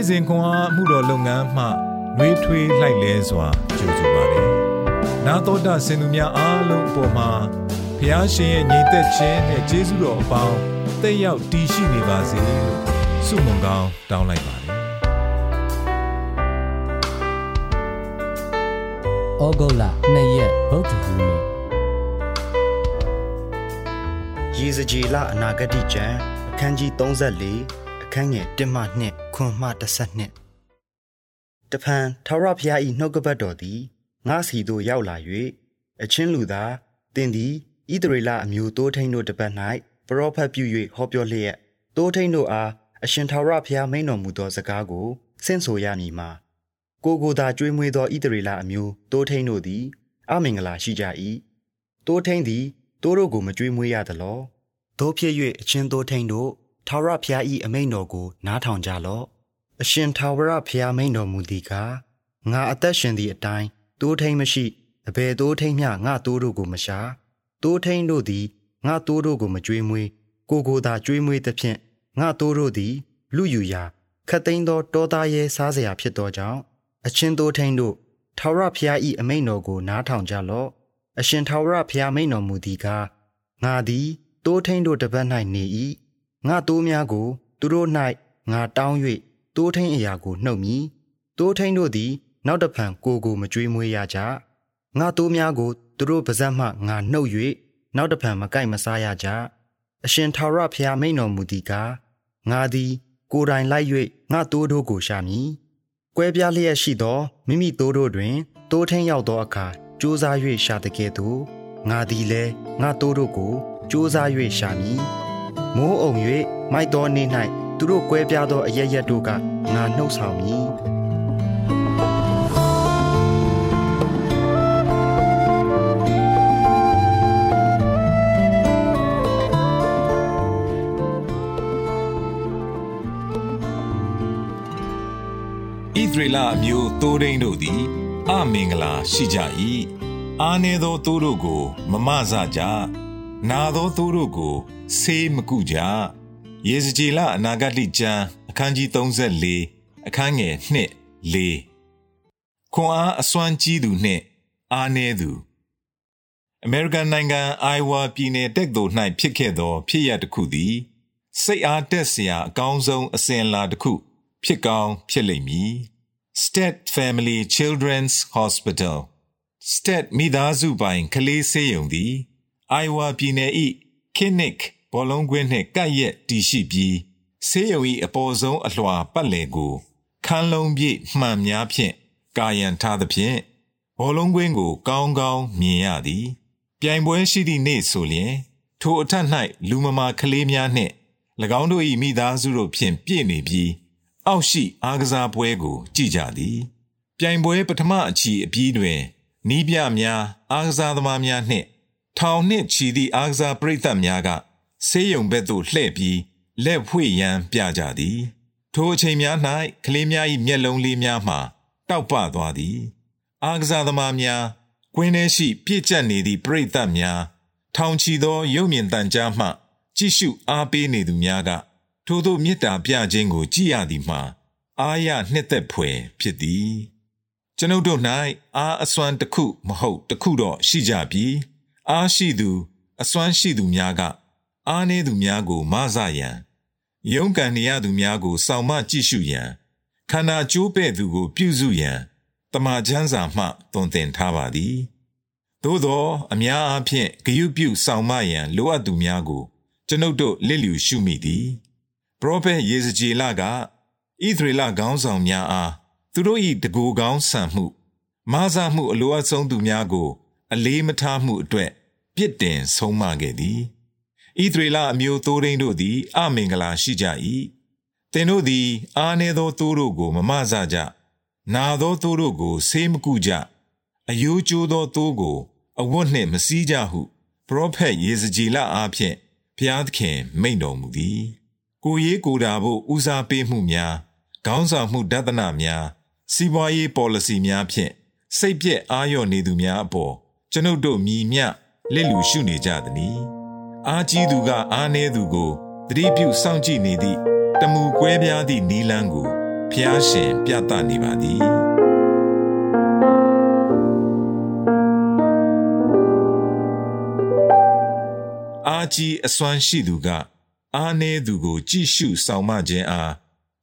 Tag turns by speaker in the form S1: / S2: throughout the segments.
S1: နေ့စဉ်ခွန်အားမှုတော်လုပ်ငန်းမှနှွေးထွေးလိုက်လဲစွာကြိုဆိုပါတယ်။နာတော်တာစင်သူများအားလုံးအပေါ်မှာဖျားရှင်ရဲ့ညီသက်ခြင်းနဲ့ကျေးဇူးတော်အပေါင်းတက်ရောက်တည်ရှိနေပါစေလို့ဆုမွန်ကောင်းတောင်းလိုက်ပါတယ်။
S2: ဩဂုတ်လ2ရက်ဗုဒ္ဓဟူးနေ့
S3: ရေစကြည်လအနာဂတိကျမ်းအခန်းကြီး34အခန်းငယ်1မှ2 ခွန်မှ12တဖန်ထာဝရဘုရား၏နှုတ်ကပတ်တော်သည်ငါစီသို့ရောက်လာ၍အချင်းလူသားတင်သည်ဣသရေလအမျိုးတိုးထိန်တို့တပတ်၌ပရောဖက်ပြု၍ဟောပြောလျက်တိုးထိန်တို့အားအရှင်ထာဝရဘုရားမိန်တော်မူသောစကားကိုဆင့်ဆိုရမည်မှာကိုကိုသာကြွေးမွေးသောဣသရေလအမျိုးတိုးထိန်တို့သည်အမင်္ဂလာရှိကြ၏တိုးထိန်သည်တိုးတို့ကိုမကြွေးမွေးရသလောတို့ဖြစ်၍အချင်းတိုးထိန်တို့ထာဝရဘုရား၏အမိန်တော်ကိုနားထောင်ကြလော့ အရှင်ထာဝရဖျားမိန်တော်မူသည်ကားငါအသက်ရှင်သည့်အတိုင်းသိုးထိန်မရှိအဘယ်သိုးထိန်မျှငါသိုးတို့ကိုမရှာသိုးထိန်တို့သည်ငါသိုးတို့ကိုမကြွေးမွေးကိုကိုသာကြွေးမွေးသဖြင့်ငါသိုးတို့သည်လူယူရာခတ်သိမ်းသောတောသားရဲစားစရာဖြစ်သောကြောင့်အချင်းသိုးထိန်တို့ထာဝရဖျား၏အမိန်တော်ကိုနားထောင်ကြလော့အရှင်ထာဝရဖျားမိန်တော်မူသည်ကားငါသည်သိုးထိန်တို့တပတ်၌နေ၏ငါသိုးများကို သူတို့၌ငါတောင်း၍ တိုးထိန်အရာကိုနှုတ်မိတိုးထိန်တို့သည် နောက်တဖန်ကိုကိုမကြွေးမွေးရကြငါတိုးများကိုသူတို့ပါဇက်မှငါနှုတ်၍နောက်တဖန်မကြိုက်မစားရကြအရှင်ထာဝရဘုရားမိန်တော်မူသည်ကားငါသည် ကိုယ်တိုင်လိုက်၍ငါတိုးတို့ကိုရှာမည်ကွဲပြားလျက်ရှိသောမိမိတိုးတို့တွင်တိုးထိန်ရောက်သောအခါစူးစား၍ရှာတကယ်သို့ငါသည်လည်းငါတိုးတို့ကိုစူးစား၍ရှာမည်မိုးအုံ၍မိုက်တော်နေ၌ သူတို့ကွဲပြားသောအရရက်တို့ကငါနှုတ်ဆောင်မည်
S1: ဣသရေလအမျိုးတိုးရင်းတို့သည်အမင်္ဂလာရှိကြ၏အာနေသောတိုးတို့ကို မမဆကြနာသောတိုးတို့ကိုဆေးမကုကြ ယေဇကျေလအနာဂတိကျမ်းအခန်းကြီး34အခန်းငယ်1 4ခွန်အားအစွမ်းကြီးသူနှင့်အာနေသူအမေရိကန်နိုင်ငံအိုင်ဝါပြည်နယ်တက်သို့၌ဖြစ်ခဲ့သော ဖြစ်ရတစ်ခုသည်စိတ်အားတက်စရာအကောင်းဆုံးအစဉ်အလာတစ်ခု ဖြစ်ကောင်းဖြစ်လိမ့်မည် State Family Children's Hospital State မိသားစုပိုင်ကလေးဆေးရုံသည်အိုင်ဝါပြည်နယ်၏ခင်းနစ် ဘောလုံးကွင်းနှင့်ကပ်ရက်တည်ရှိပြီးဆေးရုံ၏အပေါ်ဆုံးအလွှာပတ်လည်ကိုခန်းလုံးပြည့်မှန်များဖြင့်ကာယံထားသဖြင့်ဘောလုံးကွင်းကို ကောင်းကောင်းမြင်ရသည် ပြိုင်ပွဲရှိသည့်နေ့ဆိုလျင် ထိုအထက်၌လူမမာကလေးများနှင့်၎င်းတို့၏မိသားစုတို့ဖြင့်ပြည့်နေပြီးအောက်ရှိအားကစားပွဲကို ကြည့်ကြသည် ပြိုင်ပွဲပထမအချီအပြီးတွင်နီးပြများအားကစားသမားများနှင့်ထောင်နှင့်ချီသည့်အားကစားပရိသတ်များက ဆေးရုံဘက်သို့လှည့်ပြီးလက်ဖွေရန်ပြကြသည် ထိုအချိန်များ၌ကလေးများ၏မျက်လုံးလေးများမှတောက်ပသွားသည် အားကစားသမားများကွင်းထဲရှိ ပြည့်ကျက်နေသည့်ပရိသတ်များထောင်ချီသောရုပ်မြင်သံကြားမှ ကြည့်ရှုအားပေးနေသူများကထိုသို့မေတ္တာပြခြင်းကိုကြည်ရသည်မှာအာရနှစ်သက်ဖွယ်ဖြစ်သည် ကျွန်ုပ်တို့၌အားအစွမ်းတစ်ခုမဟုတ်တစ်ခုတော့ရှိကြပြီအားရှိသူ အစွမ်းရှိသူများက အားနည်းသူများကိုမဆရန်ယုံကန်နေရသူများကိုစောင့်မကြည့်ရှုရန်ခန္ဓာကျိုးပဲ့သူကို ပြုစုရန်တမန်ကျမ်းစာမှသွန်သင်ထားပါသည်သို့သောအများအားဖြင့်ဂယုပြုဆောင်မရန်လိုအပ်သူများကို ကျွန်ုပ်တို့လစ်လျူရှုမိသည်ပရောဖက်ယေဇကျေလကဣသရေလခေါင်းဆောင်များအားသူတို့၏တကူကောင်းဆန်မှုမာဇမှုအလိုအပ်ဆုံးသူများကို အလေးမထားမှုအတွက်ပြစ်တင်ဆုံးမခဲ့သည် ဣသရေလအမျိုးသိုးရင်းတို့သည် အမင်္ဂလာရှိကြ၏သင်တို့သည် အားနည်းသောသိုးတို့ကို မမဆကြနာသောသိုးတို့ကိုဆေးမကုကြအယိုးကျိုးသောသိုးကို အဝတ်နှင့်မစည်းကြဟုပရောဖက်ယေဇကျေလအားဖြင့်ဘုရားသခင် မိန့်တော်မူသည်ကိုရေးကိုတာဖို့ဦးစားပေးမှုများခေါင်းဆောင်မှုဒသနများစီးပွားရေး policy များဖြင့်စိတ်ပြက်အာရုံနေသူများအပေါ်ကျွန်ုပ်တို့မြည်မြလစ်လူရှုနေကြသည်။ အာကြီးသူကအားနည်းသူကိုတတိပြုစောင့်ကြည့်နေသည့်တမူကွဲပြားသည့်နီလန်းကိုဖျားရှင်ပြသနေပါသည်အာကြီးအစွမ်းရှိသူကအာနေသူကို ကြည့်ရှုဆောင်မခြင်းအား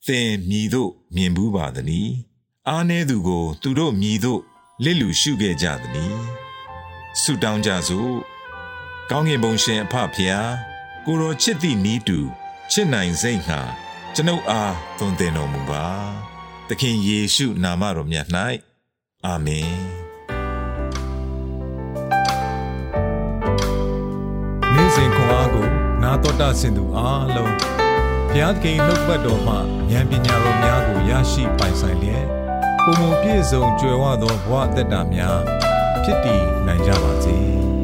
S1: သင်မြည်တို့မြင်ဘူးပါသည်။အာနေသူကို သူတို့မြည်တို့လစ်လူရှုခဲ့ကြသည်။ဆုတောင်းကြစို့။ ကောင်းကင်ဘုံရှင်အဖဖျားကိုရောချစ်သည့်နီးတူချစ်နိုင်စိတ်ငှာကျွန်ုပ်အားသွန်သင်တော်မူပါ။သခင်ယေရှုနာမတော်မြတ်၌အာမင်။
S4: နေ့စဉ်ခွန်အားကိုနာတော်တာဆင်သူအားလုံးဘုရားသခင်နှုတ်ပတ်တော်မှဉာဏ်ပညာတော်များကိုရရှိပိုင်ဆိုင်လျက်ပုံပုံပြည့်စုံကြွယ်ဝသောဘဝအတ္တများဖြစ်တည်နိုင်ကြပါစေ။